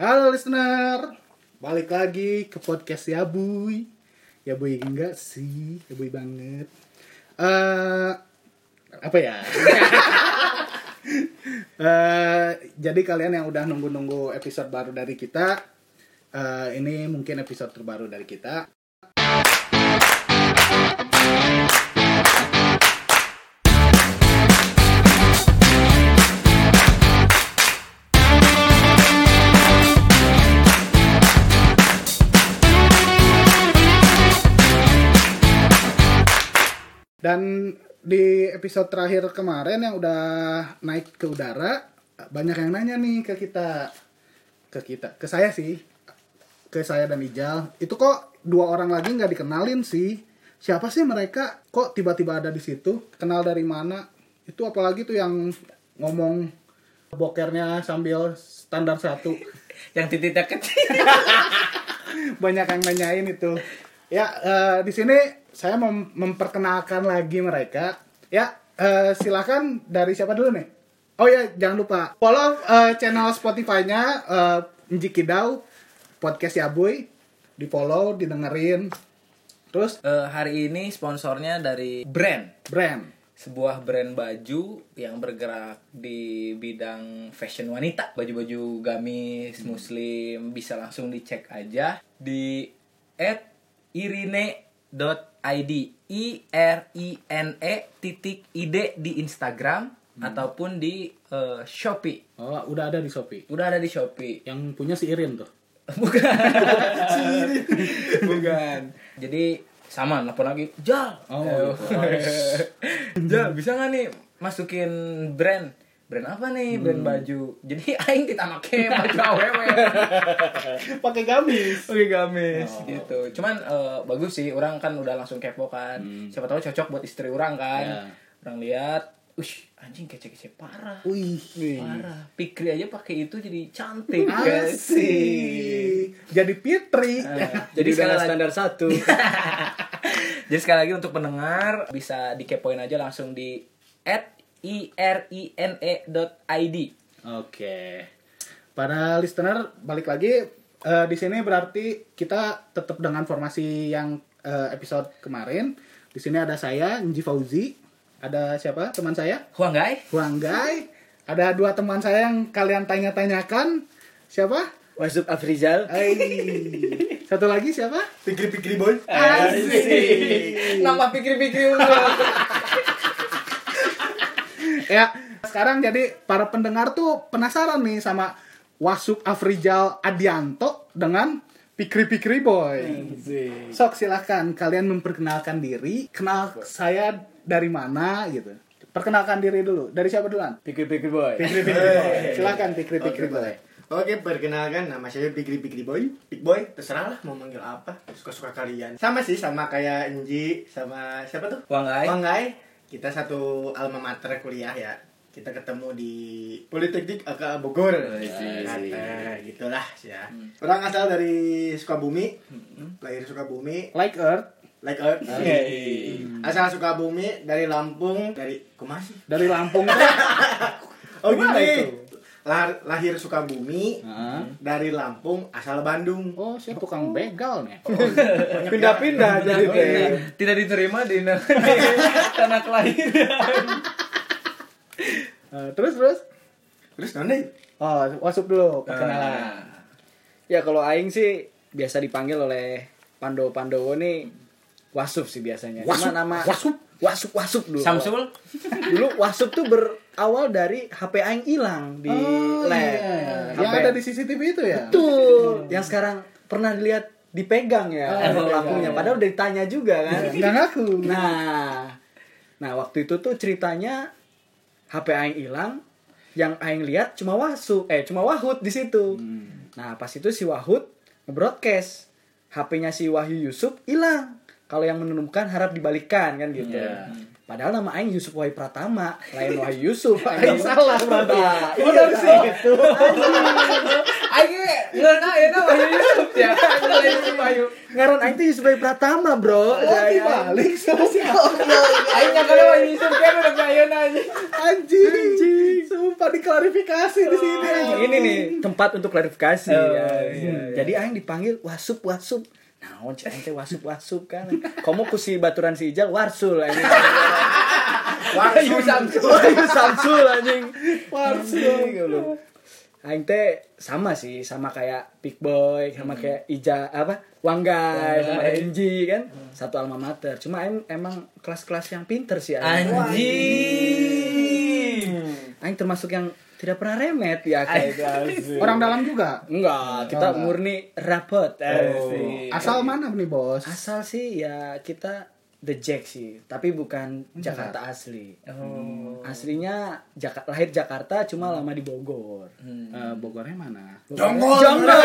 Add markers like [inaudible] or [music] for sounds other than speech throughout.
Halo listener, balik lagi ke podcast ya Buy. Ya Buy enggak sih, ya Buy banget. Eh apa ya? [laughs] Eh jadi kalian yang udah nunggu-nunggu episode baru dari kita, eh ini mungkin episode terbaru dari kita. Dan di episode terakhir kemarin yang udah naik ke udara, banyak yang nanya nih ke kita, ke kita, ke saya sih, ke saya dan Ijal. Itu kok dua orang lagi nggak dikenalin sih? Siapa sih mereka? Kok tiba-tiba ada di situ? Kenal dari mana? Itu apalagi tuh yang ngomong bokernya sambil standar satu. [laughs] yang titiknya kecil [laughs] banyak yang nanyain itu ya eh, di sini saya mem- memperkenalkan lagi mereka. Ya eh, silakan dari siapa dulu nih? Oh ya jangan lupa. Follow eh, channel Spotify-nya eh, Nji Kidau podcast Yabuy. Di follow didengerin. Terus? Eh, hari ini sponsornya dari brand. Brand. Sebuah brand baju yang bergerak di bidang fashion wanita. Baju-baju gamis muslim bisa langsung dicek aja di at irine.id i r i n e titik id di Instagram ataupun di eh, Shopee. Oh udah ada di Shopee? Udah ada di Shopee. Yang punya si Irin tuh? [laughs] Bukan. [laughs] Bukan. Jadi sama nelfon lagi. Jal. Oh, Eh, [laughs] jal bisa nggak nih masukin brand brand apa nih? Brand baju. Jadi [laughs] aing kita make baju [laughs] awewe pakai gamis. Oke gamis gitu. Cuman eh, bagus sih. Orang kan udah langsung kepo kan. Siapa tahu cocok buat istri orang kan. Ya. orang lihat Ush, anjing kece-kece parah. Wih. Parah. Pikri aja pakai itu jadi cantik sih? Asik. Jadi Fitri. Nah, Jadi jadi udah standar satu. [laughs] jadi sekali lagi untuk pendengar bisa dikepoin aja langsung di at irine.id. Oke. Para listener balik lagi eh, di sini berarti kita tetap dengan formasi yang eh, episode kemarin. Di sini ada saya Nji Fauzi, ada siapa teman saya? Huang Gai, Huang Gai. Ada dua teman saya yang kalian tanya-tanyakan. Siapa? Wasuk Afrizal. Hai. Satu lagi siapa? Pikir-pikir boy. Asik. nama pikir-pikir unggul. Ya sekarang jadi para pendengar tuh penasaran nih sama Wasuk Afrizal Adianto dengan Pikri Pikri Boy. Sok silahkan kalian memperkenalkan diri, kenal saya dari mana gitu. Perkenalkan diri dulu. Dari siapa duluan? Pikir-pikir boy. Pikri Pikri Boy. Silahkan Pikri Pikri Oke, Boy. Oke, perkenalkan nama saya Pikri Pikri Boy. Big Boy, terserah lah mau manggil apa, suka-suka kalian. Sama sih, sama kayak Enji, sama siapa tuh? Huang Gai. Kita satu alma mater kuliah ya. Kita ketemu di Politeknik AK Bogor. Nah, eh, gitulah ya. Orang asal dari Sukabumi, lahir Sukabumi, Like Earth like Earth. Asal Sukabumi dari Lampung, dari Kumasi. dari Lampung tuh. [laughs] Oh Gimana gini. Lahir, lahir Sukabumi, Hah? dari Lampung asal Bandung. Oh, saya tukang begal nih. Pindah-pindah jadi Oh, iya. Tidak diterima di [laughs] di tanah kelahiran. Eh, terus terus. Terus nonde? Oh, Wasuk dulu perkenalan. Ya kalau aing sih biasa dipanggil oleh Pandowo Pandowo nih Wasup sih biasanya. Wasup? Cuma nama Wasup? Wasup Wasup dulu. Samsul [laughs] Dulu Wasup tuh berawal dari HP aing hilang di Oh, lab. iya. HP. Yang ada di CCTV itu ya? Betul. Yang sekarang pernah dilihat dipegang ya Oh, pelakunya. iya. Padahal udah ditanya juga kan. [laughs] Enggak ngaku. Nah, nah waktu itu tuh ceritanya HP aing hilang, yang aing lihat cuma Wasu, eh cuma Wahud di situ. Nah, pas itu si Wahud nge-broadcast HP-nya si Wahyu Yusuf hilang. Kalau yang menemukan harap dibalikan kan gitu. Iya. Padahal nama aing Yusuf Wahyu Pratama, lain Wahyu Yusuf. [laughs] Aing salah berarti. Oh, iya, dari situ. Aing Nggak nah, ya nah, Wahyu Yusuf ya. Nggak Yusuf Wahyu. Ngaran aing teh Yusuf Bayu Pratama, Bro. Oh, Ya, ya. dibalik sama si Aing nyangka Wahyu Yusuf kan udah kayak aja. anjing. Sumpah diklarifikasi di sini. Anjing, ini nih tempat untuk klarifikasi. Oh, ya, iya, ya. Jadi aing dipanggil wasup wasup. Naon cek teh wasup wasup kan. Kamu ku si baturan si Ijal warsul anjing. Wahyu Samsul. Wahyu Samsul anjing. Warsul. Goblok. Aing teh sama sih, sama kayak Big Boy, sama kayak Ija apa? Wanggai, sama. Enji kan. Satu alma mater. Cuma aing emang kelas-kelas yang pinter sih aing. Anjing. Aing termasuk yang tidak pernah remet ya kayak gitu. Orang dalam juga. Enggak, kita enggak. murni rapot. Asik. Asal mana nih, Bos? Asal sih ya kita The Jack sih, tapi bukan Jakarta asli. Oh. Aslinya Jaka- lahir Jakarta cuma lama di Bogor. Eh, Bogornya mana? Jonggol. Jonggol. [laughs]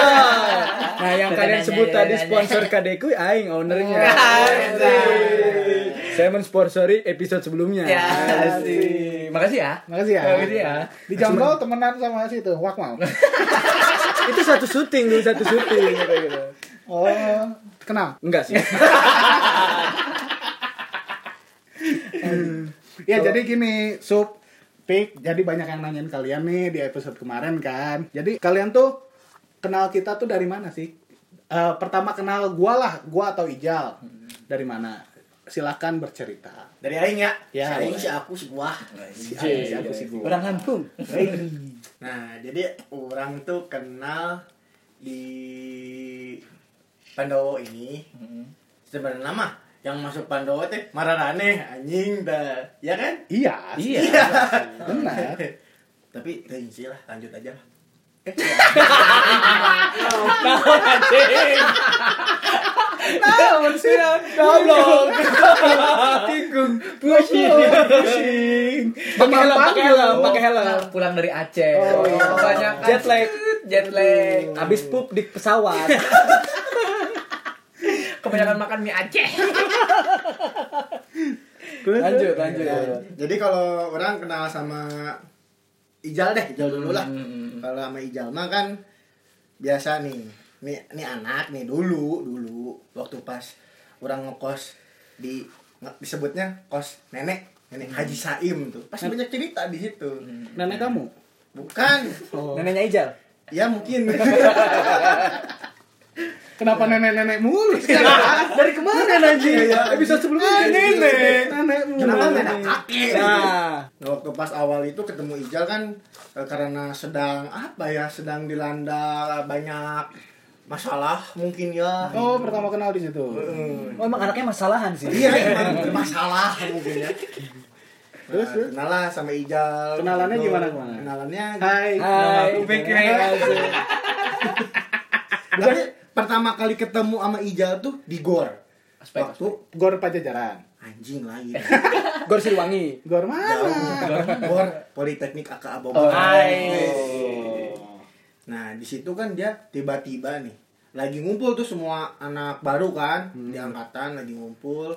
Nah, yang kalian sebut tadi sponsor Kadeku aing ownernya. Anjing. Saya mensponsori episode sebelumnya. Ya, sih. Makasih ya. Makasih ya. Makasih ya. Di Jonggol temenan sama situ, Wak mau. [laughs] Itu satu syuting dulu, satu syuting gitu. Oh, kenal. Enggak sih. [laughs] Ya jadi gini, Sup, Pik, jadi banyak yang nanyain kalian nih di episode kemarin kan. Jadi kalian tuh kenal kita tuh dari mana sih? Eh, pertama kenal gua lah, gua atau Ijal. Dari mana? Silakan bercerita. Dari aing ya. Ya, si aing si aku si gua. Si Aing, si aku si gua. Orang Lampung. Nah, jadi orang tuh kenal di Pandowo ini. Sebenarnya mah yang masuk Pandowo teh Mararane anjing dah. Ya kan? Iya, Iya. benar. [laughs] Tapi teuing sih lah, lanjut aja lah. [laughs] Nah, sih. Goblok. Tikung. Pusing. Pusing. Pakai helm, pakai helm, pakai helm. Pulang dari Aceh. Oh, iya. banyak Jet lag. Jet lag. Abis pup di pesawat. [laughs] Kebanyakan makan mie Aceh. Lanjut, lanjut. Jadi kalau orang kenal sama Ijal deh, Ijal dulu lah. Hmm. Kalau sama Ijal mah kan biasa nih. Nih, nih anak nih dulu, dulu waktu pas orang ngekos di disebutnya kos nenek, nenek Haji Saim tuh. Pasti banyak cerita di situ. Nenek kamu? Bukan. [laughs] Oh. Neneknya Ijal. Ya mungkin. [laughs] Kenapa nenek-nenek mulu? [laughs] Dari kemarin anjing? Episode sebelumnya nenek. Nenek mulu. Kenapa nenek kakek? Nah, Nah, waktu pas awal itu ketemu Ijal kan eh, karena sedang apa ya sedang dilanda banyak masalah mungkin ya Oh, pertama kenal di situ. Hmm. oh, emang anaknya masalahan sih. iya emang bermasalah mungkin ya Terus? Nah, kenalan sama Ijal Kenalannya gitu. gimana, gimana? kenalannya Hai. Hai. Pikir. tapi pertama kali ketemu sama Ijal tuh di Gor Aspek, waktu Gor Pajajaran. anjing lagi [laughs] Gor Siliwangi. Gor mana? jauh Gor Politeknik AKA Oh, Bogor hai. Nah, di situ kan dia tiba-tiba nih lagi ngumpul tuh semua anak baru kan di angkatan lagi ngumpul,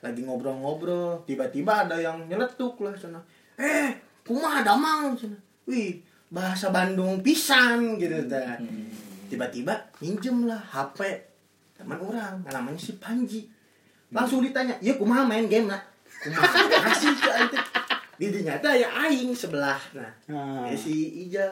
lagi ngobrol-ngobrol, tiba-tiba ada yang nyeletuk lah sana. Eh, kumaha damang sana. Wih, bahasa Bandung pisan gitu dah. Tiba-tiba minjem lah HP teman orang, namanya si Panji. Langsung ditanya, "Ya kumaha main game lah?" Kumaha [laughs] kasih ke itu. Di ternyata ya aing sebelah. Nah, Ah. ya si Ijal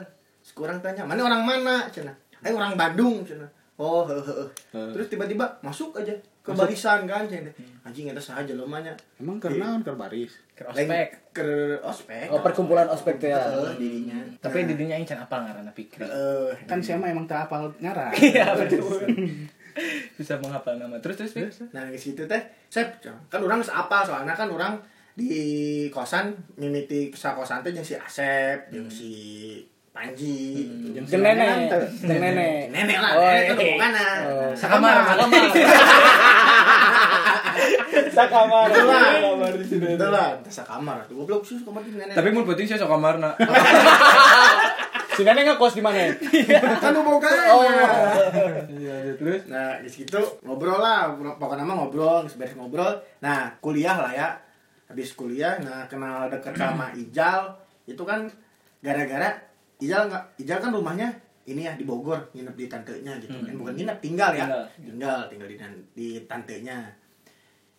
sekurang tanya mana orang mana cina ayo orang Bandung cina oh he, he, he. terus tiba-tiba masuk aja ke barisan kan cina anjing itu saja lo manya Emang karena kan baris. Ke ospek. ke ospek Oh, perkumpulan ospek tuh ya. Heeh, dirinya Tapi di dunia yang can apal ngaranna Fikri. eh Kan siapa emang tak hafal ngaran. [laughs] Iya betul. Bisa menghafal nama. Terus terus nah di situ teh sep kan orang geus apal soalnya kan orang di kosan mimiti sa kosan teh jeung si Asep jeung si Panji si Jeung nenek. Jeung nenek. nenek lah Oh, nenek kan iya. bukan Oh. Sakamar, sakamar. [laughs] Sakamar. Betul lah. Betul lah. Tesa kamar tuh. Goblok sih kamar di nenek. Tapi mun penting sih sakamar [laughs] Si nenek ngekos di mana? kan lu boga. Oh. Iya, terus Nah, di situ ngobrol lah, pokoknya nama ngobrol, seberes ngobrol. Nah, kuliah lah ya. Habis kuliah, nah kenal deket sama Ijal, itu kan gara-gara Ijal nggak, Ijal kan rumahnya ini ya di Bogor nginep di tantenya gitu kan bukan nginep tinggal ya Tinggal. tinggal tinggal di di tantenya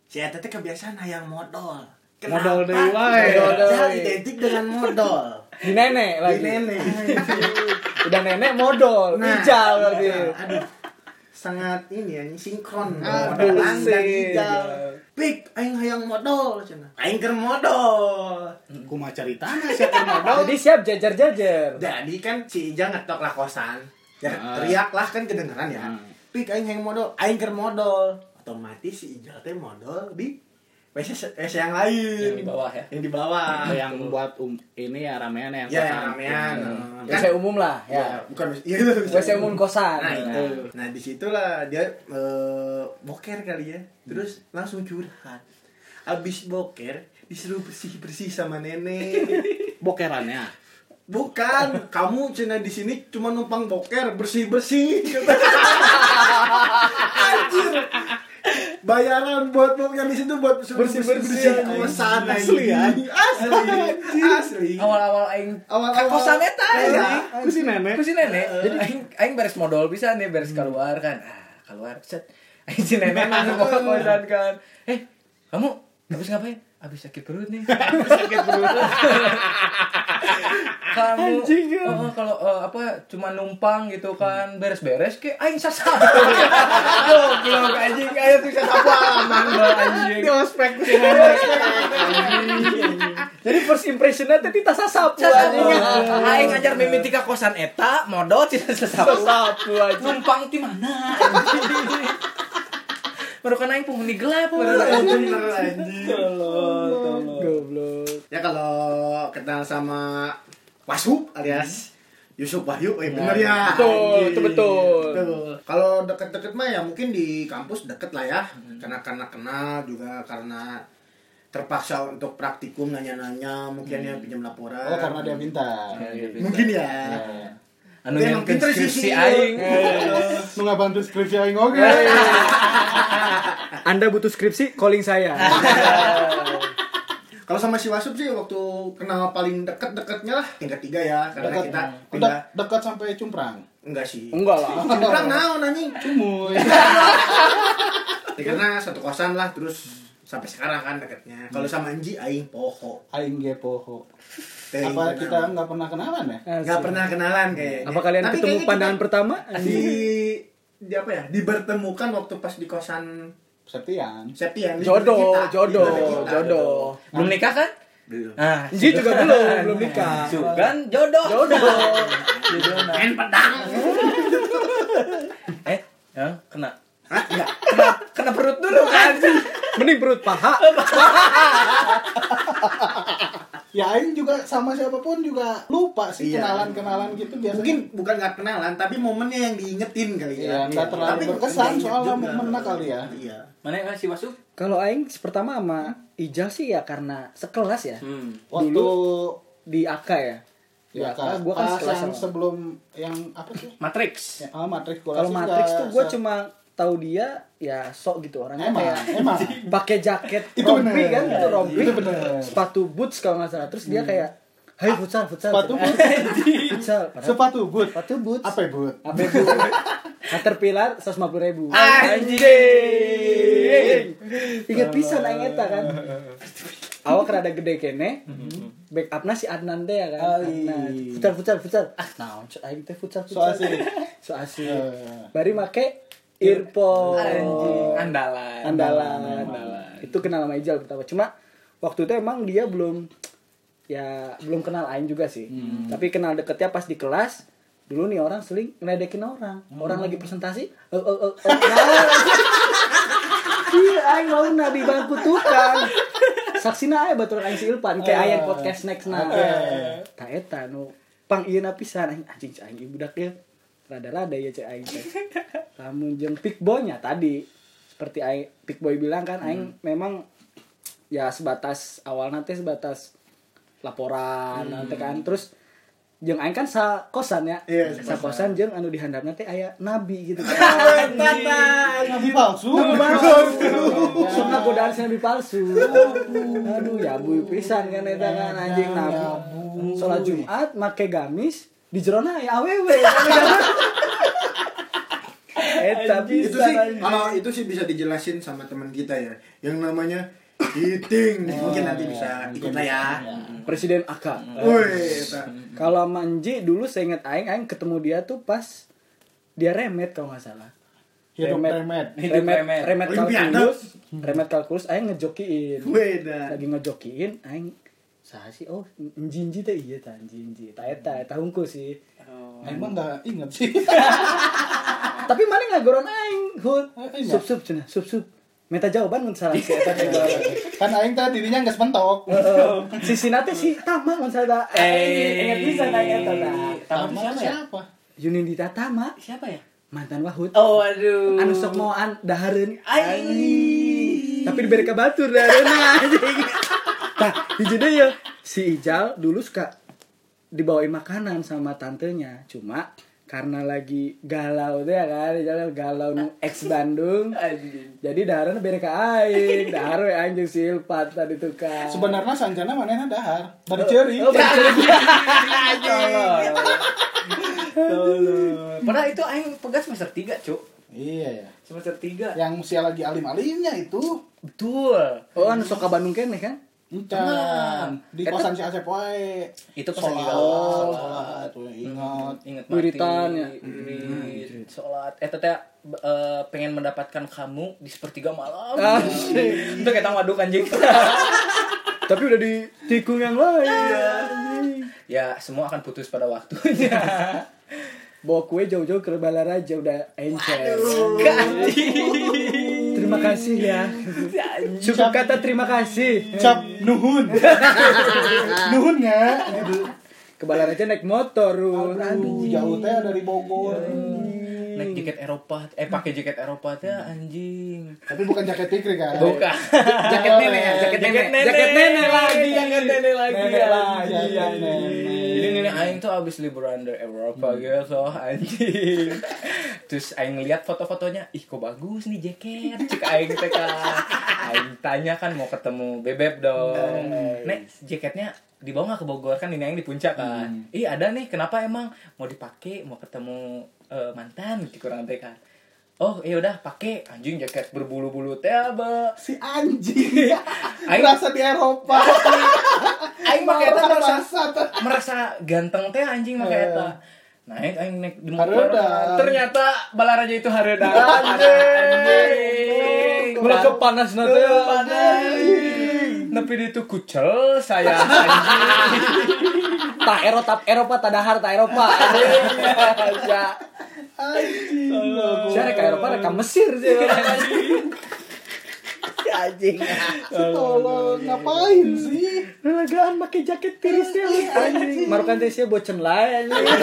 si eta teh kebiasaan hayang modal Modal deui wae. Modal identik dengan modal Di nenek di lagi. nenek Udah nenek modal, Nah, hijau berarti. iya. aduh sangat ini ya sinkron Aduh, modalan dan sih. hijau pik aing hayang modal cenah aing keur modal Kumaha caritana siapa modal? Jadi siap jajar-jajar. jadi kan si Ijal ngetok lah kosan ya Ah. teriak lah kan kedengeran ya Hmm. pik aing hayang modal aing keur modal otomatis si Ijal teh modal di WC, WC yang lain Yang di bawah ya. yang di bawah yang buat um, ini ya ramean yang ya kosan. yang ramean Hmm. Kan- WC umum lah, ya ya. bukan iya itu WC umum kosan. nah itu Nah. nah di situlah dia eh, boker kali ya terus langsung curhat abis boker disuruh bersih bersih sama nenek [laughs] Bokerannya. bukan kamu cina di sini cuma numpang boker bersih bersih [laughs] anjir bayaran buat boker di situ buat bersih bersih kosan Asli ya? asli asli Awal-awal aing Awal-awal. kosan eta Iya. anjing. Aku si nenek. Aku si nenek. Jadi aing aing beres modal bisa nih beres keluar kan. Ah, keluar set. [laughs] Aing si nenek [laughs] nang kosan kan. Eh, kamu habis ngapain? Habis sakit perut nih. [laughs] Habis sakit perut. [laughs] kamu oh, kalau eh, apa cuma numpang gitu kan beres-beres ke aing sasapu. [laughs] Goblok anjing aya tuh sasapu halaman bal anjing. Di ospek Jadi first impressionnya teh kita sasapu anjing. Aing ngajar mimiti ka kosan eta modal tidak sasapu. Numpang di mana baru kan aing penghuni gelap bener anjing Goblok. ya kalau kenal sama Wasup alias Yusuf Wahyu, eh bener ya. Betul, itu betul. Kalau deket-deket mah ya mungkin di kampus deket lah ya, karena karena kenal juga karena terpaksa untuk praktikum nanya-nanya, mungkin ya pinjam laporan. Oh karena dia minta. Mungkin ya. Dia yang emang pinter sih, skripsi sih. aing Lu [laughs] nggak bantu skripsi aing oke. [laughs] Anda butuh skripsi, calling saya. [laughs] Kalau sama si Wasup sih waktu kenal paling deket-deketnya lah tingkat tiga ya, karena Dekat, kita udah pindah dekat sampai cumprang. enggak sih. Enggak lah. Kurang naon anjing. Cumuy. Ya, karena satu kosan lah terus sampai sekarang kan deketnya. Kalau sama Anji aing poho. Aing ge poho. Apa kita nggak pernah kenalan ya? nggak pernah kenalan kayaknya. Apa kalian Tapi ketemu pandangan kita pertama? di di apa ya? Dibertemukan waktu pas di kosan Septian. Septian. Jodoh, kita, jodoh, kita. jodoh. belum nikah kan Belum. nah Ji juga belum, belum nikah. kan jodoh Jodoh. Main pedang. eh ya kena Enggak, kena, kena perut dulu kan Mending perut paha. [laughs] Ya Aing juga sama siapa pun juga lupa sih Iya. kenalan-kenalan gitu biasanya. Mungkin bukan nggak kenalan, tapi momennya yang diingetin kali ya. Iya, nggak terlalu Tapi berkesan soalnya momennya kali ya. Iya. mana yang si Wasu Kalau aing pertama sama Ijal sih ya karena sekelas ya. hmm. waktu Di AK ya. Di ya AK kan gua kan sekelas yang sama. sebelum yang apa tuh? Matrix Ya, ah, Matrix gua Kalau sih Matrix tuh gue se- cuma tahu dia ya sok gitu orangnya Emang, kayak emang. [laughs] pakai jaket Itu rompi bener. kan itu rompi Itu bener. Hmm. sepatu boots kalau nggak salah terus dia kayak hai futsal futsal Sepatu boot. futsal [laughs] sepatu boot. sepatu boots Apa boot? apa bu Caterpillar 150 ribu Anjing. inget pisan aing eta kan awak rada gede kene backupnya si Adnan teh ya kan Ai. Adnan futsal futsal futsal ah naon aing teh futsal So futsal asik. [laughs] so asik bari make earphone. Anjing. Andalan. Andalan. Itu kenal sama Ijal pertama. Cuma waktu itu emang dia belum ya belum kenal Aing juga sih. Tapi kenal deketnya pas di kelas dulu nih orang sering ngeledekin orang. Orang lagi presentasi eh eh eh eh, nah. iya Aing mau di bangku tukang. Saksina aya batur Aing si Ilpan. Kayak aya di podcast next nah. Tak eta nu pang ieu pisan Aing anjing cek Aing budak ya rada-rada ya cek Aing teh lamun jeung pick boy-nya tadi seperti Aing pick boy bilang kan Aing memang ya sebatas awal nanti sebatas laporan nanti kan. Terus jeung Aing kan sa kosan ya. Iya, sa kosan jeung anu dihandapna teh aya nabi gitu. [laughs] Kan Nabi palsu. Nabi palsu. Soalnya godaan si nabi palsu. Aduh ya bui pisan kan eta kan anjing nabi. Sholat Jumat make gamis di jerona ya awewe [laughs] Eta itu sih kalau itu sih bisa dijelasin sama teman kita ya. Yang namanya eating. Mungkin nanti bisa ikut lah ya. Presiden AK eta. kalau Manji dulu saya ingat aing aing ketemu dia tuh pas dia remet kalau nggak salah. Hidup remet. remet. Hidup remet. remet Olimpiade. kalkulus. remet kalkulus aing ngejokiin. Weda. lagi ngejokiin aing sah sih oh njinji teh iya tah njinji tah eta eta hungku sih Emang nggak inget sih. [laughs] tapi mana ngagoron aing hut sup sup cenah sup sup minta jawaban mun salah si eta teh [laughs] kan aing tadi dirinya nggak sementok. Si Sina teh si Tama mun salah Eh. ingat bisa na eta tah Tama Tama siapa ya? siapa? Yunindita Tama Siapa ya? mantan Wahud Oh, aduh. anu sok moan dahareun Ai. tapi diberi ke batur dahareun anjing [laughs] nah hiji deui ya si Ijal dulu suka dibawain makanan sama tantenya cuma karena lagi galau deh kan Ijal galau nu ex Bandung jadi dahareun beri ke aing dahar we anjing silpat tadi tuh kan Sebenarnya sanjana mana dahar dari ceri. Oh. Padahal itu aing pegas semester 3, Cuk. Iya ya. Semester 3. Yang usia lagi alim-alimnya itu. Betul. oh anu sok ka Bandung kene kan Encan. Di kosan si Asep wae. Itu lagi Sholat, galau. sholat, tuh, ingat. Ingat Wiritan, ya. wirid, sholat. Eh, teteh eh, pengen mendapatkan kamu di sepertiga malam. Itu kayak waduk anjing. [laughs] tapi udah di tikung yang lain anjing. ya, semua akan putus pada waktunya. bawa kue jauh-jauh ke Balaraja udah encer Anjing. Terima kasih ya cukup kata terima kasih Cap nuhun. [laughs] nuhun nggak? ke Balaraja naik motor Rul. Aduh, jauh teh dari Bogor. Naik jaket Eropa, eh pakai jaket Eropa teh anjing. Tapi bukan jaket pikri kan? Bukan. [laughs] jaket nenek ya, jaket nenek. Jaket nenek lagi. Jaket nenek lagi. Nenek lagi, ya, nenek. Jadi nenek aing tuh abis liburan dari Eropa gitu anjing. [laughs] Terus aing lihat foto-fotonya, ih kok bagus nih jaket. Cek aing teh kan. Aing tanya kan mau ketemu Bebek dong. Nek, jaketnya dibawa nggak ke Bogor kan ini yang di puncak kan. Ih ada nih, kenapa emang mau dipakai mau ketemu eh, mantan gitu kurang teh kan. Oh ya udah pakai anjing jaket berbulu-bulu teh apa? Si anjing. [laughs] Aing- Berasa di Eropa. Aing pakai eta merasa Merasa merasa ganteng teh anjing pakai Eh. eta. Naik aing naik di motor. Ternyata balaraja itu hareudang. Anjing. Ulah kepanas nanti Tapi dia itu kucel saya tak Eropa Eropa tak dahar tak Eropa ya saya reka Eropa reka Mesir sih [laughs] anjing. Tolong ngapain sih? Lelagaan pakai jaket tirisnya anjing. marukan sih bocen lain anjing. [laughs]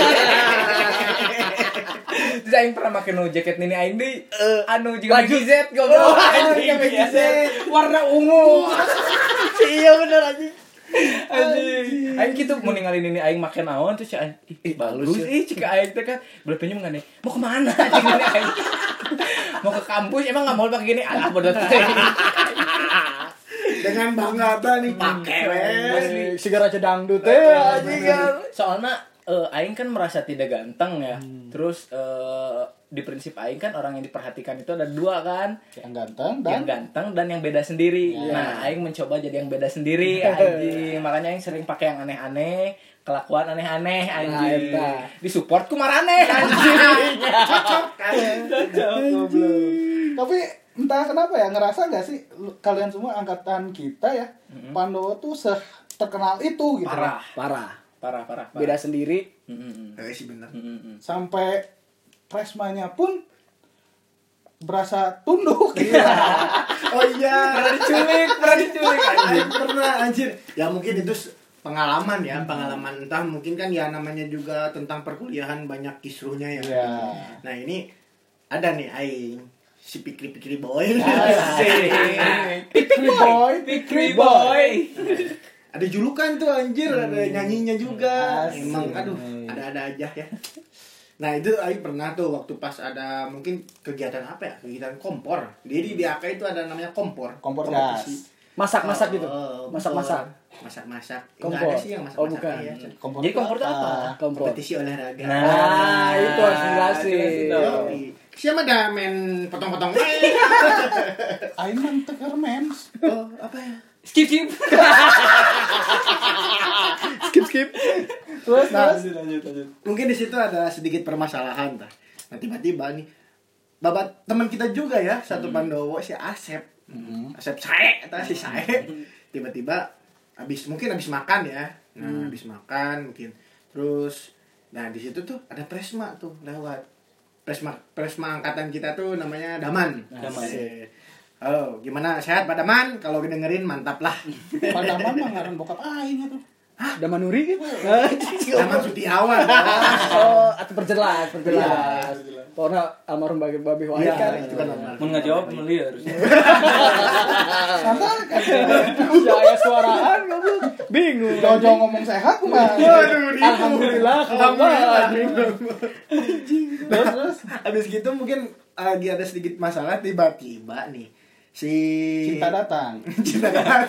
Terus aing pernah make nu jaket nini aing deui. anu juga Baju. Z goblok. anjing. Maggie Z. warna ungu. [laughs] Iya bener anjing. Anjing. Aing gitu mau ninggalin ini aing make naon terus si aing ih bagus ih cika aing teh kan. Belepenya mah ngane mau ke mana? Cik ini aing mau ke kampus emang nggak mau pakai gini? Alah bodoh. Dengan bangga nih? Pakai wes si garaja dangdut teh kan soalnya eh, aing kan merasa tidak ganteng ya. Terus eh, di prinsip aing kan orang yang diperhatikan itu ada dua kan. Yang ganteng yang dan ganteng dan yang beda sendiri. Ya. Nah, aing mencoba jadi yang beda sendiri anjing. Makanya aing sering pakai yang aneh-aneh, kelakuan aneh-aneh anjing. eta. Disupport ku marane anjing. tapi entah kenapa ya ngerasa nggak sih kalian semua angkatan kita ya Pandowo tuh se terkenal itu gitu. Parah, parah. Parah, parah. parah. beda sendiri. Mm, mm, sih bener. Mm, mm, mm. sampai presmanya pun berasa tunduk. [laughs] Oh iya. Pernah diculik, pernah diculik. Aing pernah anjir. Ya mungkin itu pengalaman ya pengalaman. Entah mungkin kan ya namanya juga tentang perkuliahan banyak kisruhnya ya. Iya. nah ini ada nih aing. Si pikri pikri boy. [laughs] Pikri boy. Pikri boy. ada julukan tuh anjir. Ada nyanyinya juga. Asik. emang aduh ada-ada aja ya. Nah itu Aing pernah tuh waktu pas ada mungkin kegiatan apa ya? Kegiatan kompor. Jadi di BAK itu ada namanya kompor. Kompor Kompetisi. Masak-masak gitu. Oh, Masak-masak. kompor. Masak-masak. Enggak Kompor. ada sih yang Oh, masak-masak bukan. ya. Kompor Jadi kompor itu apa? Kompor. Kompetisi olahraga. Nah. Nah, itu harus jelasin. Siapa dah main potong-potong? Mah teker mens. oh, apa ya? Skip skip. [laughs] Skip skip. Terus Nah, terus. lanjut lanjut. mungkin di situ ada sedikit permasalahan tah. Nah, tiba-tiba nih babat teman kita juga ya, satu Pandowo si Asep. Asep Sae atau si Sae. Tiba-tiba habis mungkin habis makan ya. Nah, habis makan mungkin. Terus nah di situ tuh ada Presma tuh lewat. Presma Presma angkatan kita tuh namanya Daman. Daman. Eh, Halo, gimana sehat Pak Daman? Kalau dengerin mantap lah. [laughs] Padaman mah ngaran bokap aing atuh. Damanuri gitu. Daman Sutiawan. [laughs] Oh, atau perjelas, perjelas. Iya. Pokoknya almarhum bagi babi Iya, Wahid kan. itu kan almarhum. Mun nggak jawab meli harus. Ya ya suaraan kamu bingung. Jojo ngomong sehat mah. Waduh. Alhamdulillah, Alhamdulillah. Terus terus. Habis gitu mungkin lagi ada sedikit masalah tiba-tiba nih si Cinta datang. [laughs] cinta datang.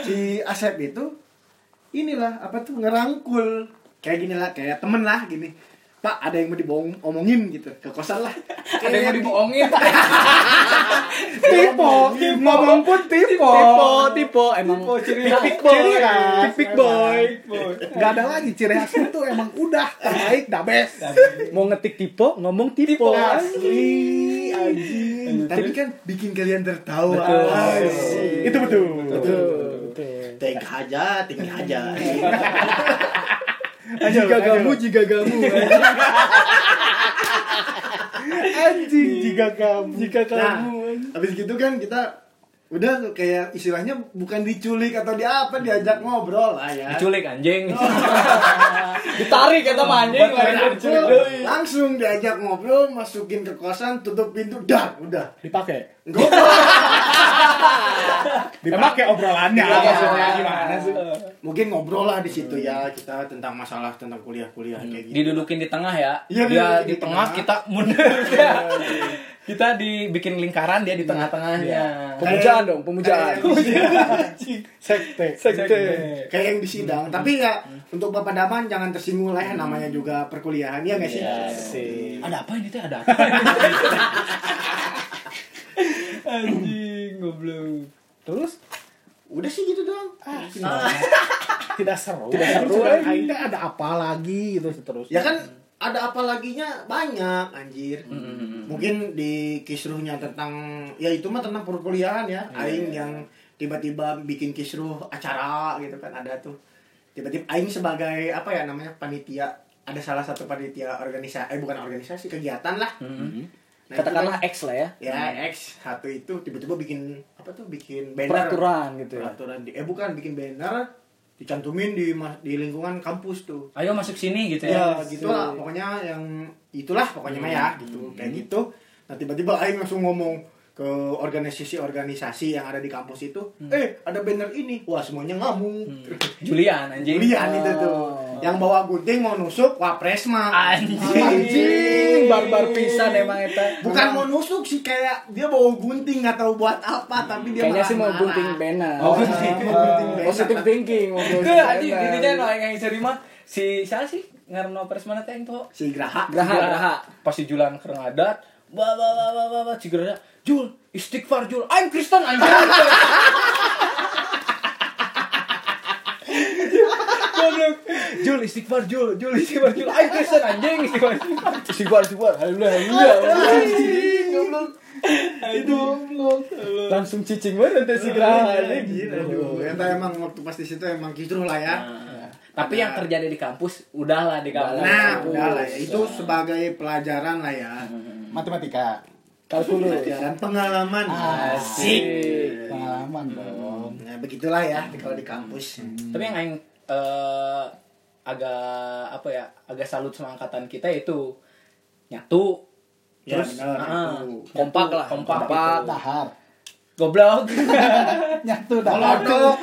si Asep itu inilah apa tuh ngerangkul kayak gini lah kayak temen lah gini Pak ada yang mau dibohong omongin gitu ke kosan lah Ada yang mau dibohongin. [laughs] Tipe, ngomong pun tipe. Tipe, tipe emang ciri Tipik khas. boy, Ciri khas. tipik boy. Gak ada lagi ciri khasnya tuh emang udah terbaik dah best. Mau ngetik tipe, ngomong tipe. asli anjing tapi kan bikin kalian tertawa itu betul Betul. betul. tinggi aja tinggi aja [laughs] Jika kamu, jika kamu. Anjing jika kamu. Jika Nah, kamu. habis gitu kan kita udah kayak istilahnya bukan diculik atau di apa diajak ngobrol lah ya. Diculik anjing. [laughs] Ditarik kata manjing lain Langsung, diculik deui. langsung diajak ngobrol, masukin ke kosan, tutup pintu, dah, udah. Dipakai. [laughs] Ngobrol. [laughs] Dipakai obrolannya Dipakai. maksudnya gimana sih? Mungkin ngobrol lah di situ ya kita tentang masalah tentang kuliah-kuliah kayak gitu. Didudukin di tengah ya. Iya, dia di di tengah, tengah. kita mundur. [laughs] kita dibikin lingkaran dia di tengah-tengahnya. Pemujaan dong, pemujaan. [laughs] Sekte. Sekte. Kayak yang di sidang, tapi ya untuk Bapak Daman jangan tersinggung lah ya namanya juga perkuliahan ya nggak sih? Sih. Ada apa ini teh? Ada apa? anjing goblok. Terus Udah sih gitu doang. [laughs] tidak seru. Tidak seru, aing teh ada apa lagi gitu terus. Ya kan ada apa laginya banyak anjir. Mungkin di kisruhnya tentang ya itu mah tentang perkuliahan ya. Aing yang tiba-tiba bikin kisruh acara gitu kan ada tuh. Tiba-tiba aing sebagai apa ya namanya panitia ada salah satu panitia organisasi eh bukan organisasi kegiatan lah. Nah, Katakanlah kan- X lah ya. ya X satu itu tiba-tiba bikin apa tuh bikin banner. Peraturan gitu ya. peraturan di, eh bukan bikin banner dicantumin di di lingkungan kampus tuh. Ayo masuk sini gitu ya. ya gitu lah pokoknya yang itulah pokoknya mah ya gitu. Kayak gitu. Nah tiba-tiba Aing langsung ngomong ke organisasi-organisasi yang ada di kampus itu eh ada banner ini. Wah semuanya ngamuk. Julian anjing. Julian itu tuh. Oh. Yang bawa gunting mau nusuk wah presma Anjing. Anjing, barbar pisan emang eta. bukan mau nusuk sih kayak dia bawa gunting nggak tahu buat apa tapi dia Kayaknya sih mau gunting banner. Oh, gunting. [laughs] Banner. Positive thinking mau gunting Ke anjing intinya no yang seri mah. Si siapa sih? Ngarno persmana teh itu si Graha. Graha, Graha. pas si Julan kereng adat ba ba ba ba ba ba si Graha Jul istighfar Jul. I'm Kristen anjing [laughs] Goblok. Jul istighfar Jul Jul istighfar Jul I'm Kristen anjing istighfar Istighfar, istighfar. Alhamdulillah, alhamdulillah. Anjing, goblok. Itu langsung cicing banget teh si Graha aduh. Eta emang waktu pas di situ emang kisruh lah ya. Nah, tapi yang terjadi di kampus udahlah di kampus Nah, udah lah ya. Itu sebagai pelajaran lah ya. Matematika. Kalkulus. Pelajaran pengalaman. Asik. Pengalaman dong. Nah, begitulah ya kalau di kampus. tapi yang aing eh, agak apa ya agak salut sama angkatan kita itu nyatu Ya, terus benar, ah, itu. Kompak lah, kompak, kompak. gitu. Tahar. goblok [laughs] Nyatu dah. Molodok.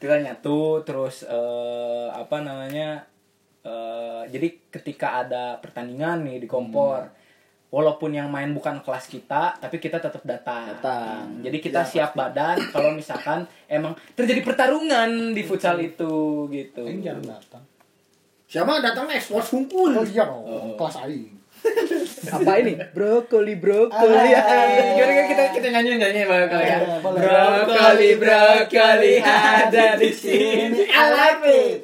kita nyatu terus eh, apa namanya eh, jadi ketika ada pertandingan nih di kompor walaupun yang main bukan kelas kita tapi kita tetap datang. Datang. Jadi kita siap badan kalau misalkan emang terjadi pertarungan di futsal itu gitu. Aing jarang datang. Siapa datang ekspor sungkul. Oh iya dong, kelas aing. [laughs] Apa ini? Brokoli, brokoli. Gimana kan kita kita nyanyi nyanyi bakal ya. Boleh, boleh. Brokoli brokoli ada di sini. I like it.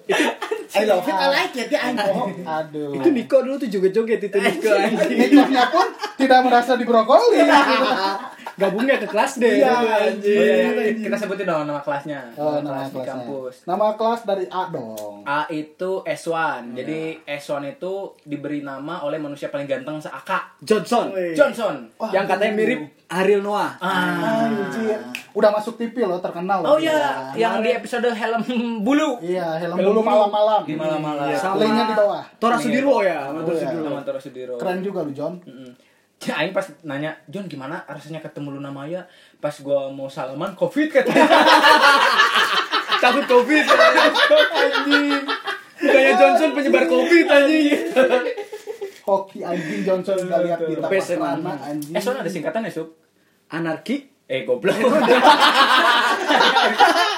I love it, I like it. Ya, bohong. Aduh. Itu Niko dulu tuh joget-joget itu Niko anjing. Nikahnya pun tidak merasa di brokoli. [laughs] Gabungnya ke kelas deh. Iya, Oh, anjing. iya, iya. Kita sebutin dong nama kelasnya. Oh, nama kelas di kelasnya. kampus. Nama kelas dari A dong. A itu S1. Jadi S1 itu diberi nama oleh manusia paling ganteng se-AK. Johnson. Johnson. Wah, Yang katanya mirip Ariel Noah. Ah. Anjir. Udah masuk TV loh, terkenal Oh loh. iya, dia. yang di episode helm bulu. Iya, helm Helm bulu malam-malam. Di malam-malam. Iya, Sama- di bawah. Tora Iya. Sudirwo ya, sama Oh, Tora iya. Sudiro. Keren juga lu, John. Mm-mm. Ya, Aing pas nanya, John gimana rasanya ketemu Luna Maya? Pas gua mau salaman, covid katanya. [laughs] Takut Covid. anjing. Bukannya Johnson penyebar Covid anjing. Hoki anjing Johnson udah lihat di tapak celana anjing. eh, soalnya ada singkatannya, Sup. Anarki. Eh, goblok. [laughs]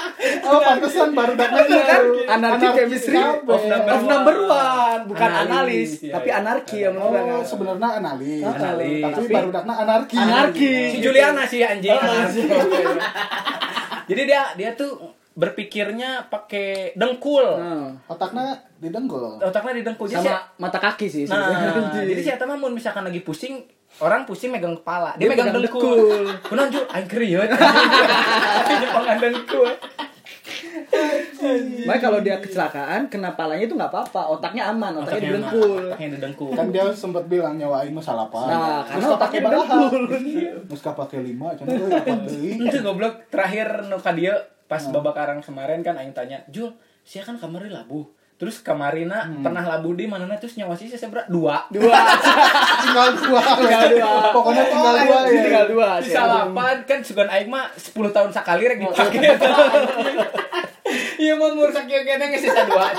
Oh, pantesan baru datang Bener kan? Anarki chemistry of number of number one, bukan Analis, analis, iya, tapi iya. anarki yang Oh, sebenarnya analis. Analis. Tapi Tapi- baru datang anarki. Anarki. si Juliana sih anjing. Oh, Anarki. Jadi dia dia tuh berpikirnya pakai dengkul. Nah, Otaknya didenggul. Otaknya di dengkul. Jadi sama mata kaki sih Nah, jadi si Eta mah mun misalkan lagi pusing, orang pusing megang kepala, dia, Dia megang megang dengkul. Kunaon Ju? Aing krieut. [laughs] Jepangan dengkul. Makanya kalau dia kecelakaan, kena palanya itu nggak apa-apa, otaknya aman, otaknya Otaknya dengkul. Otaknya dengkul. Kan dia sempat bilang nyawa aing mah salah apa. Nah, karena otaknya dengkul. Muska pakai lima, cuman? Itu [laughs] goblok terakhir nu ka dieu pas babak arang kemarin kan aing tanya, "Jul, sia kan kamari labuh." Terus kamarina pernah labuh di mana terus nyawa sih seberapa? Dua. [laughs] Dua, Tinggal dua. Tinggal dua. Pokoknya tinggal dua ya. tinggal dua. Di sih. salapan kan sugan aing mah 10 tahun sekali rek dipake. [laughs] Iya mur sakieu kene geus sisa dua.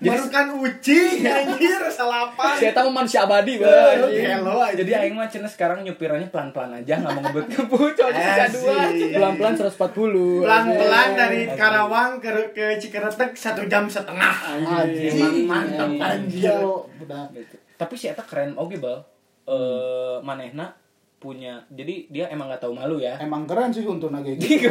Baru kan uci anjir salapan. Saya tahu manusia abadi, Bang. Hello aja. Jadi aing mah cenah sekarang nyupirannya pelan-pelan aja nggak mau ngebut-ngebut cuma sisa dua. Pelan-pelan 140. Pelan-pelan dari Karawang ke ke Cikeretek satu jam setengah. Anjing. Mantap anjir. Anjir. Tapi si eta keren oge bal. Eh manehna punya jadi dia emang nggak tahu malu ya. Emang keren sih untuk nage Di [laughs] gitu.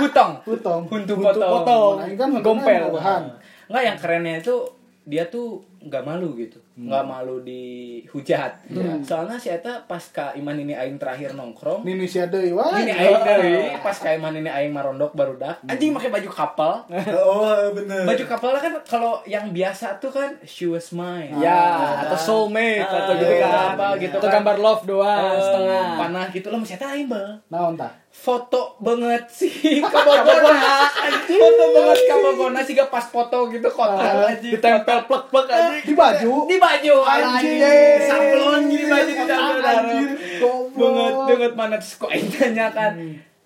Hutong. Hutong. Huntu potong. potong. Nah, kan Gompel. buahan. Enggak yang kerennya itu dia tuh nggak malu gitu. Nggak malu dihujat. Soalnya si eta pas ka Iman ini aing terakhir nongkrong Ini sia deui wah. ini aing deui pas ka Iman ini aing marondok barudak anjing pakai baju kapal [laughs] Oh bener. baju kapalnya kan kalau yang biasa tuh kan she was mine Ya, atau soulmate Ah, atau gitu iya, kan. apa gitu Atau kan. gambar love doang Eh, setengah. panah gitu loh masih aing bal Naon tah? foto banget sih [laughs] kabogona [laughs] foto banget kabogona sih gak pas foto gitu kotak anjing Ditempel plek-plek aja. Di baju. di baju anjing. Sablon di gitu baju di sablon Anjir. banget banget mana kok aing tanya kan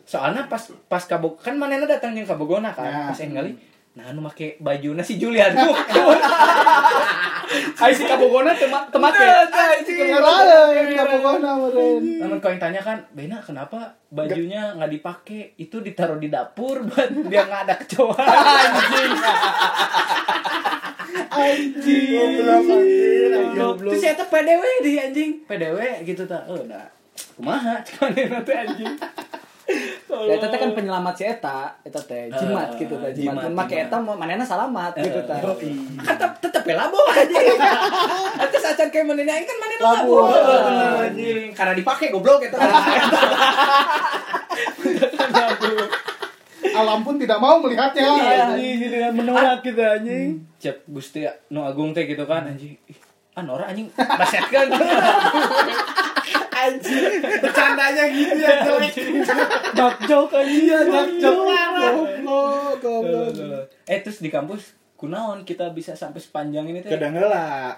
soalnya pas pas kabog kan manena datang yang kabogona kan Ya. pas aing kali nah nu make baju si Julian [laughs] Ayo si kabogona temak temake. Kenapa ini kapokona meureun? Namun kau yang tanya kan, Bena kenapa bajunya nggak dipakai? Itu ditaruh di dapur buat biar nggak ada kecoa. [laughs] Anjing. [laughs] Anjing. Goblok anjir. Goblok. Terus saya PDW di anjing, PDW gitu tak. Oh, udah. Kumaha [laughs] cuman nanti anjing. Ya eta kan penyelamat si eta, eta teh jimat Ah, gitu teh jimat, jimat. Mun make jimat. eta manehna salamat gitu teh. Kan tetep tetep ya labo anjing. [laughs] Atas acan kayak mana ini kan mana labo. Anjing. Karena dipakai goblok itu. [laughs] Alam pun tidak mau melihatnya. Anjing gitu kan menolak gitu anjing. Cep Gusti nu Agung teh gitu kan anjing. Ah Nora anjing [laughs] baset kan. Anjir. Bercandanya gitu ya jelek. Dark joke anjing. Dark joke. Goblok, goblok. eh terus di kampus kunaon kita bisa sampai sepanjang ini teh? Kedengeula.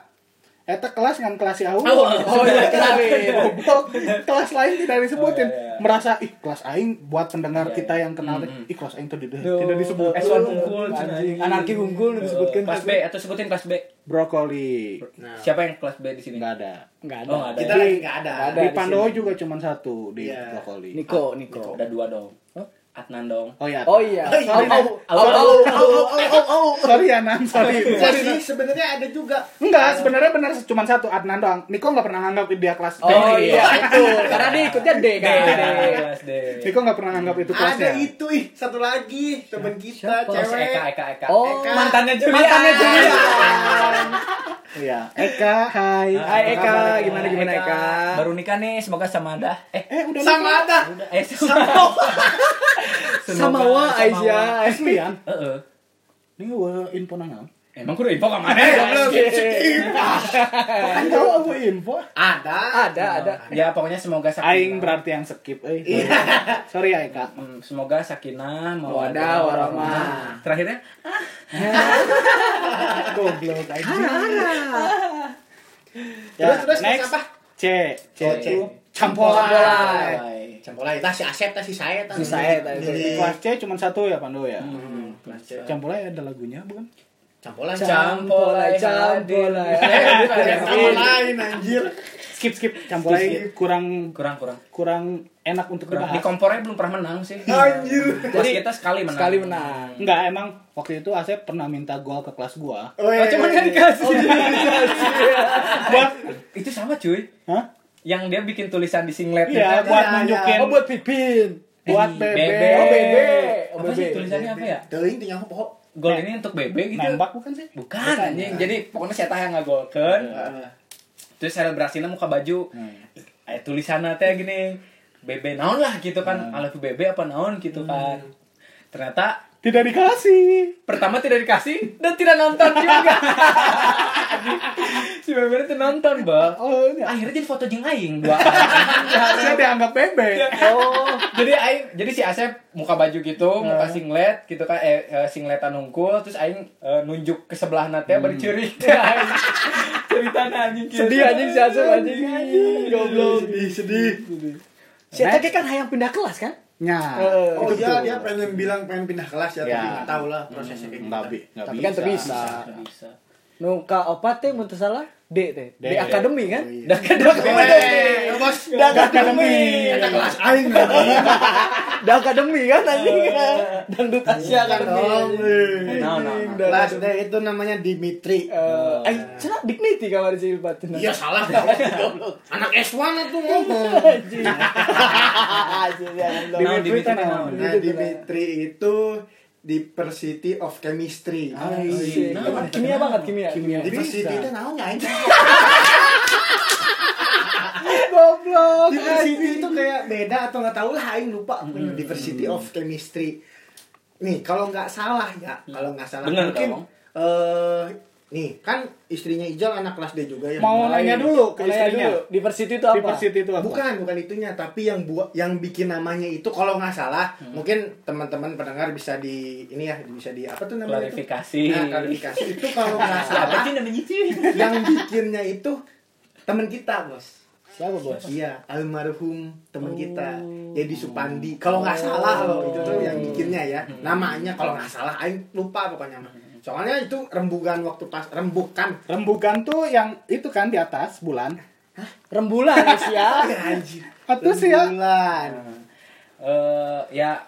Eta kelas kan kelas Yahoo. Oh, Oh iya, [laughs] kenalin. Goblok. kelas lain tidak disebutin. Oh, iya, iya. Merasa ih kelas aing buat pendengar Iya, kita iya. yang kenal Mm-mm. ih kelas aing tuh tidak, tidak disebut. S1 unggul, anarki unggul disebutkan. Kelas B atau sebutin kelas B. Brokoli. Nah, Siapa yang kelas B di sini? Enggak ada. Enggak ada. Oh, ada. kita lagi nggak ada. di di Pandowo juga cuma satu di Iya. Brokoli. Niko, Niko. Ada dua dong. Adnan dong. Oh iya. Oh iya. Oh, iya. Au, au, Au, au, au, au. Sorry ya Nan, sorry. Sorry Nan. sebenarnya ada juga. Enggak, sebenarnya benar cuma satu Adnan doang. Niko nggak pernah nganggap dia kelas B. Oh iya, betul. Karena dia ikutnya D D, kan. D, kelas D. Niko nggak pernah nganggap itu kelasnya. Ada itu ih, satu lagi teman kita Oh, cewek. Eka, Eka, Eka. Oh, Eka. mantannya Julian. Mantannya Julian. Iya. Eka, hai. Hai Eka, gimana gimana Eka? Baru nikah nih, semoga sama ada. Eh, Eh, udah Sama ada. eh sama. Sama wa Aisyah. Aslian. Heeh. Ini gua info nang. Emang kudu info ka mana? Kan tahu aku info. Ada. Ada, ada. Ya pokoknya semoga sakinah. Aing berarti yang skip euy. Sorry ya Eka. Hmm, semoga sakinah, Mawadah, mawadah, warahmah. Terakhirnya [laughs] Goblok anjing. Terus terus next. next apa? C. C Oh, itu C. campolai. Campolai, tah si Asep, tah si saya, tah Si saya, tah. Jadi Kelas C cuma satu ya Pando ya. Hmm, C. Campolai ada lagunya bukan? Campolai. Campolai, campolai. Eh, ya. Campolai anjir. Skip skip. Campolai kurang Kurang kurang. kurang enak untuk Kurang. Di dibahas. kompornya belum pernah menang sih. [laughs] Anjir. Jadi kita sekali menang. Sekali menang. Enggak, emang waktu itu Asep pernah minta gol ke kelas gua. Oh, Oh, cuman kan dikasih. [laughs] Buat Itu sama cuy. Hah? Yang dia bikin tulisan di singlet Iya, itu. buat ya, nunjukin. Oh buat Pipin. buat Eh, bebe. Bebe. Oh Bebe. Oh Apa sih Bebe. tulisannya apa ya? Teuing teh nyaho poho. Gol ini untuk BB gitu. Nembak bukan sih? Bukan anjing. Jadi pokoknya saya tahu yang ngagolkeun. Terus selebrasinya muka baju. Eh tulisannya teh gini. BB naon lah gitu kan. I love you BB apa naon gitu kan. Ternyata Tidak dikasih. pertama tidak dikasih dan tidak nonton juga. [laughs] si BB itu nonton, Bang. Oh, ini Akhirnya jadi foto jeung aing dua. [laughs] saya dianggap bebe. Oh, jadi aing jadi si Asep muka baju gitu, muka singlet gitu kan eh, eh, singletan terus aing eh, nunjuk ke sebelah nate ceurik. Aing [laughs] Ceritanya anjing kieu. Sedih anjing si Asep anjing. Goblok. Sedih, sedih. Si Eta kan hayang pindah kelas kan? Nya. Eh, Oh itu iya, dia pengen bilang pengen pindah kelas ya, tapi Ya. nggak tahu lah prosesnya kayak Nggak gimana. nggak Tapi kan bisa. Nggak bisa. Nu ka opat teh mun salah D teh. D, D. akademi kan? Oh, iya. Da akademi. Eh, bos, Da akademi. Eta kelas aing lagi. Da akademi kan anjing. Dangdut Asia Kan akademi. dong. anjing. No, no, no. Da- Kelas D itu namanya Dimitri. Eh, ay, cenah dignity kamar si Ilpat. Iya salah. [laughs] Anak S1 tuh ngomong. Naon? Nah, Dimitri itu Diversity of Chemistry. Anjing. Nah, Kimia banget kimia. Kimia. Diversity itu naon ya? [laughs] Goblok. Diversity itu kayak beda atau nggak tahu lah, aing lupa. Diversity of Chemistry. Nih, kalau nggak salah ya, kalau nggak salah Bener mungkin eh nih kan istrinya Ijal anak kelas D juga ya. Mau nanya dulu ke istrinya. dulu, diversity itu apa? Diversity itu apa? Bukan, bukan itunya, tapi yang buat yang bikin namanya itu kalau nggak salah, mungkin teman-teman pendengar bisa di ini ya, bisa di apa tuh namanya? itu? Klarifikasi. Nah, klarifikasi itu kalau nggak Apa salah sih namanya itu? yang bikinnya itu teman kita, Bos. Siapa bos? Iya, almarhum teman kita. Oh. Jadi Supandi. Kalau nggak salah loh itu tuh yang bikinnya ya. Namanya kalau nggak salah aing lupa pokoknya mah. Soalnya itu rembugan waktu pas rembukan. Rembugan tuh yang itu kan di atas bulan. Rembulan Asia. [laughs] Anjir. Atau sih ya? Rembulan. Eh ya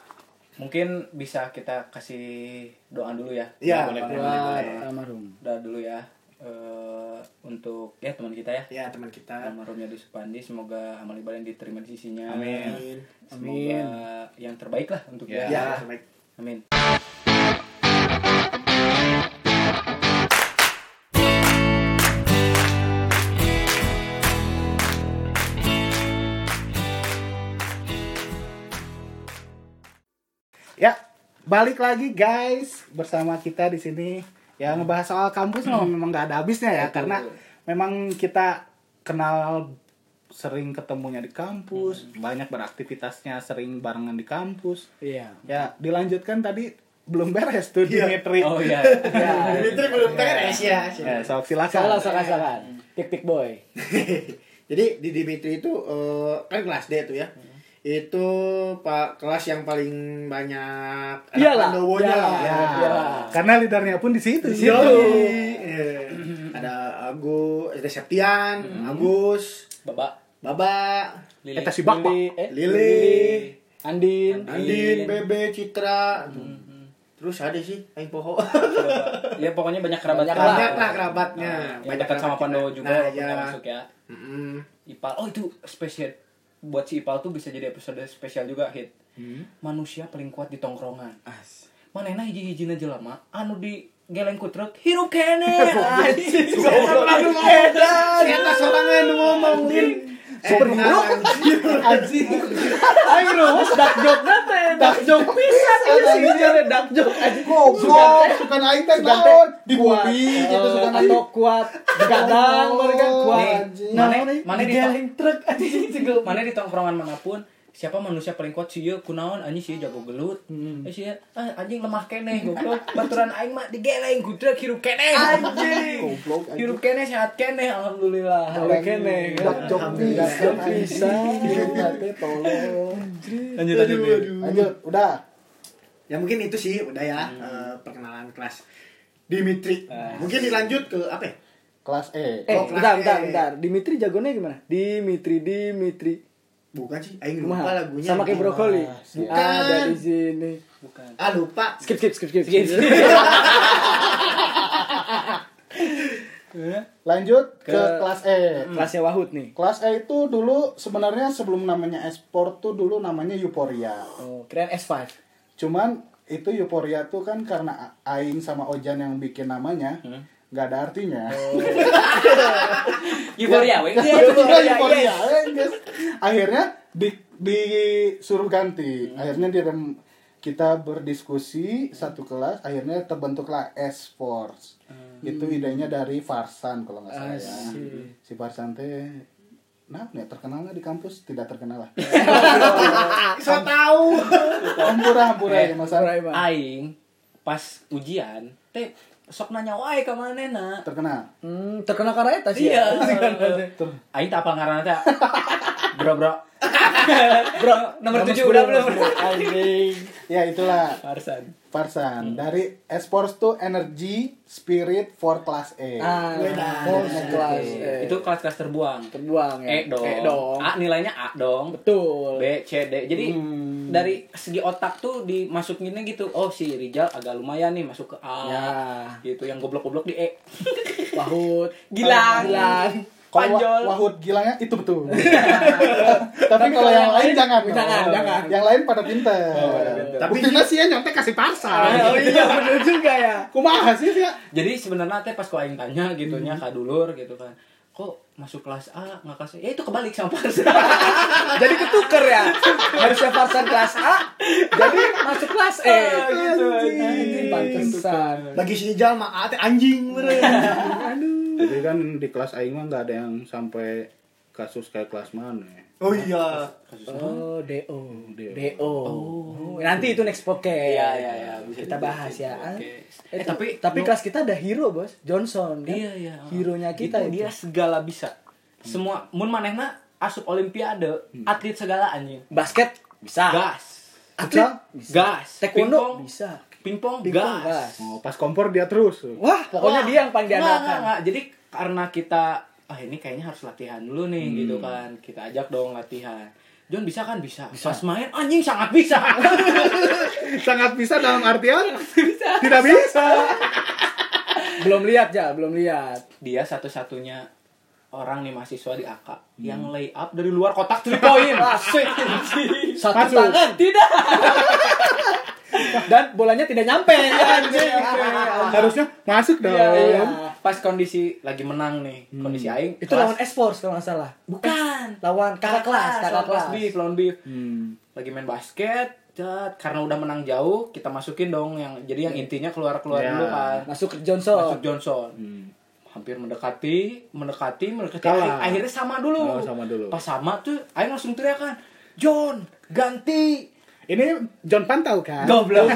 mungkin bisa kita kasih doa dulu ya. Iya, boleh, boleh, boleh, boleh. Buat almarhum. Doa dulu ya. Eh untuk ya teman kita ya. Ya, teman kita. Almarhumnya di Supandi, semoga amal ibadah yang diterima di sisinya. Amin. Semoga yang terbaik lah untuk Ya. dia. Ya, baik. Amin. Ya, balik lagi guys bersama kita di sini. Ya ngebahas soal kampus mah memang nggak ada habisnya ya Betul. karena memang kita kenal sering ketemunya di kampus, banyak beraktivitasnya sering barengan di kampus. Iya. Ya, dilanjutkan tadi belum beres tuh Iya. Dimitri. Oh iya. [laughs] Ya. Dimitri belum beres ya. Ya, sok silakan. Salah salah salah. Tik tik boy. [laughs] Jadi di Dimitri itu eh, kan kelas D tuh ya. Itu pak kelas yang paling banyak anak Iyalah, Pandowonya iyalah. lah. Ya, Iyalah. karena lidernya pun di situ. Di situ. Yoi. Eh, ada Agus, ada Septian, Agus, Babak. Baba, Lili. Eta si. Lili, eh, Lili, Andin, Andin, Bebe, Citra. Terus ada sih Aing Poho. Ya pokoknya banyak kerabat Banyak. Banyak lah kerabatnya. Yang dekat sama kerabat Pandowo juga Nah, ya. masuk ya. Mm-mm. Ipal. Oh itu spesial buat si Ipal tuh bisa jadi episode spesial juga hit. Manusia paling kuat di tongkrongan. Manehna hiji-hijina jelema anu di geleng ku truk hirup kene. [laughs] Anjing. Aduh, Ternyata sorangan ngomongin? Superhero Anjing. Aing rumus dak jok nate, dak jok pisan ieu sih jare dak jok anjing. Goblok, suka aing teh. Naon? Dibully kuat, gitu eh, suka atau kuat. Gadang mereka kuat. Mana mana di digeleng truk [laughs] mana di tongkrongan mana pun siapa manusia paling kuat sih kunaon anjing sih jago gelut eh sih ah, anjing lemah kene goblok baturan aing mah digeleng gudeg hirup kene anjing Goblok, hirup kene sehat kene alhamdulillah Orang kene. Dak jok Dak jok. Teh tolong. lanjut lanjut. Lanjut, udah. Ya mungkin itu sih udah ya eh, perkenalan kelas Dimitri. Mungkin dilanjut ke apa ya? Kelas E. Eh, Oh, kelas bentar, E. bentar, bentar. Dimitri jagonya gimana? Dimitri, Dimitri. Bukan sih, aing lupa Kumaha? lagunya. Sama kayak brokoli. Bukan. Ada di sini. bukan Ah lupa. Skip, skip, skip, skip. Skip. [laughs] Lanjut ke, Ke- kelas E. Kelasnya Wahud nih. Kelas E itu dulu sebenarnya sebelum namanya esport tuh dulu namanya Euphoria. Oh, keren S5. Cuman itu Euphoria tuh kan karena Aing sama Ojan yang bikin namanya nggak ada artinya. [laughs] euforia weh Ya, udah Euphoria, eh, guys. Akhirnya di disuruh ganti. Akhirnya di kita berdiskusi satu kelas, akhirnya terbentuklah esports. Itu idenya dari Farsan kalau nggak salah ya. Si Farsan teh Nah, ya, terkenal nggak di kampus? Tidak terkenal lah. [laughs] So tahu. Hampura, hampura Eh, ya, aing pas ujian teh sok nanya wae ka manehna terkenal. Hmm, terkena karena eta sih. Iya. [laughs] ya. Tuh. aing tak apal ngaranna teh [laughs] bro bro [laughs] Bro, nomor tujuh udah belum Anjing. Ya itulah Farsan Farsan. Dari esports tuh energy, spirit for class E. Ah, Wedah. kelas. eh, itu kelas-kelas terbuang terbuang ya. E dong. E dong. A nilainya A dong. Betul. B, C, D. Jadi Hmm. Dari segi otak tuh dimasukinnya gitu. Oh si Rijal agak lumayan nih masuk ke A. Ya. Gitu yang goblok-goblok di E. [laughs] Wahud. Gilang. Gilang. [laughs] Kalau Wa- Panjol. Wahud gilangnya itu betul. [laughs] Tapi kalau yang lain jangan. Jangan, dong. jangan. Yang lain pada pinter. pinter. Tapi- Buktinya sih ya nyontek kasih Farsan. Oh iya bener juga ya. Kumaha sih ya? Jadi sebenarnya teh pas ku aing tanya gitu nya ka dulur gitu kan. Kok masuk kelas A nggak kelas E? Ya itu kebalik sama Farsan. [laughs] Jadi ketuker ya. Harusnya Farsan kelas A. Jadi masuk kelas E. gitu, Anjing, pantesan. Bagi si Ijal mah ate anjing bener. [laughs] Jadi kan di kelas aing mah nggak ada yang sampai kasus kayak kelas mana. Oh iya. Oh, DO. DO. Oh. Nanti itu next podcast. Iya iya iya bisa Kita bahas ya. oke. Eh, Eh, tapi tapi kelas kita ada hero, Bos. Johnson kan. Iya iya. Hero-nya kita Itu itu. dia segala bisa. Semua mun manehna asup olimpiade, atlet segala anjing. Basket bisa. Gas. Atlet Bisa. Gas. Taekwondo Pingpong. bisa. Pingpong Pingpong gas. Oh, pas kompor dia terus. Wah, pokoknya Wah, dia yang paling diandalkan. Jadi karena kita ah ini kayaknya harus latihan dulu nih Hmm. gitu kan. Kita ajak dong latihan. John bisa kan bisa. Pas main anjing sangat bisa. [laughs] Sangat bisa dalam artian tidak bisa. Belum lihat ya, belum lihat. Dia satu-satunya orang nih mahasiswa di AK yang lay up dari luar kotak 3 point. [laughs] Satu Masuk. tangan Tidak. dan bolanya tidak nyampe. Anjing. Harusnya masuk dong. Iya, iya. Pas kondisi lagi menang nih, kondisi aing Itu lawan esports kalau nggak salah. bukan Lawan kakak kelas, kakak kelas. beef, lawan beef. Hmm. lagi main basket cat, karena udah menang jauh kita masukin dong yang jadi yang intinya keluar keluar Ya. dulu kan Masuk ke Johnson. masuk Johnson Hmm. hampir mendekati mendekati mendekati Kalah. Akhir- akhirnya sama dulu Oh, sama dulu. pas sama tuh aing langsung teriakan John ganti Ini John Pantau kan? goblok [laughs]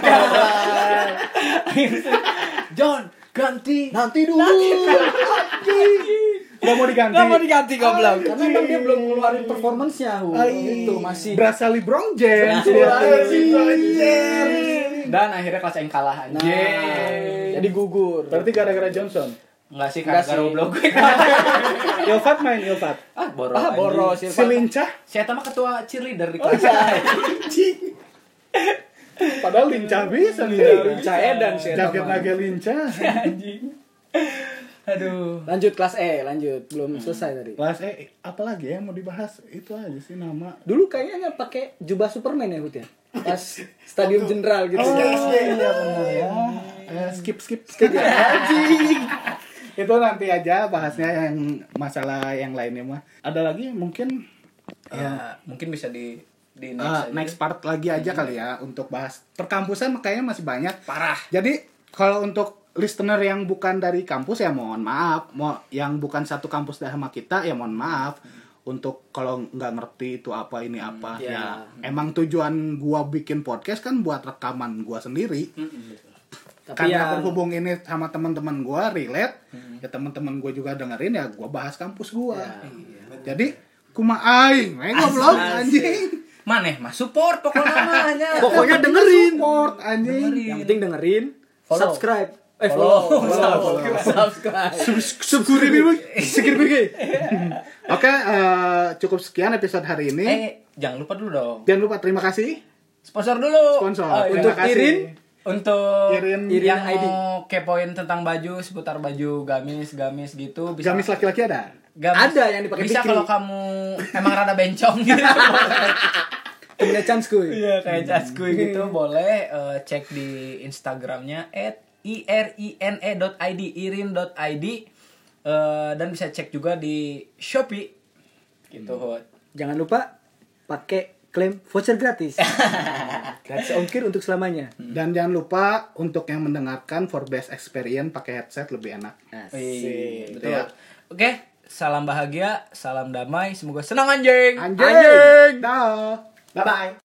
John ganti Nanti dulu. [laughs] Gak mau diganti. Gak mau diganti goblok. Karena emang dia belum ngeluarin performance-nya. Hu. Ay. Itu masih Berasa LeBron James. Dan akhirnya kelas yang kalah Nah, jadi gugur. Berarti gara-gara Johnson. Enggak sih karena sih. goblok gue. [laughs] Ilfat main Ilfat. ah, boros. ah, boros Si lincah. Saya mah ketua cheerleader di Oh, kelas. iya. [laughs] Padahal lincah bisa nih. Lincah edan sih Jaket lagi lincah. [laughs] anjing. Aduh. Lanjut kelas E, lanjut. Belum selesai tadi. Kelas E, apalagi ya mau dibahas? Itu aja sih nama. Dulu kayaknya pakai jubah Superman ya Hut ya? Pas Stadium Jenderal gitu. Oh, iya benar ya. Eh, skip skip skip ya. Anjing. Itu nanti aja bahasnya yang masalah yang lainnya mah. Ada lagi mungkin Ya, mungkin bisa di di next, aja. next part lagi aja kali ya untuk bahas perkampusan kayaknya masih banyak. Parah. Jadi kalau untuk listener yang bukan dari kampus ya mohon maaf, mau yang bukan satu kampus sama kita ya mohon maaf. Untuk kalau nggak ngerti itu apa ini apa ya. ya emang tujuan gua bikin podcast kan buat rekaman gua sendiri. Tapi Karena ya berhubung ini sama teman-teman gua relate, ya teman-teman gua juga dengerin ya gua bahas kampus gua. Jadi kumaha aing, aing goblok anjing. Maneh mah support pokoknya namanya. [laughs] pokoknya dengerin. Support anjing. Yang penting dengerin, Follow. subscribe. Eh, Follow. follow. Follow. [laughs] Subscribe. Subscribe. Sikir pikir. Oke, eh, cukup sekian episode hari ini. Eh, jangan lupa dulu dong. Jangan lupa terima kasih Sponsor dulu. sponsor. Oh, Terima untuk. Irin. Untuk Irin- Irin yang ID. mau kepoin tentang baju seputar baju gamis gamis gitu bisa Gamis laki-laki ada. Gamis. Ada yang dipakai bisa kalau kamu emang rada bencong gitu Temennya Chance kuy. iya kayak jaskuy gitu boleh eh, cek di instagramnya at irine.id irin.id Eh, dan bisa cek juga di shopee gitu Hot. Jangan lupa pakai klaim voucher gratis. [laughs] gratis ongkir untuk selamanya. Dan jangan lupa untuk yang mendengarkan for best experience pakai headset lebih enak. Iya, Betul ya? Oke, salam bahagia, salam damai, semoga senang anjing. Anjing. Dah. Bye bye.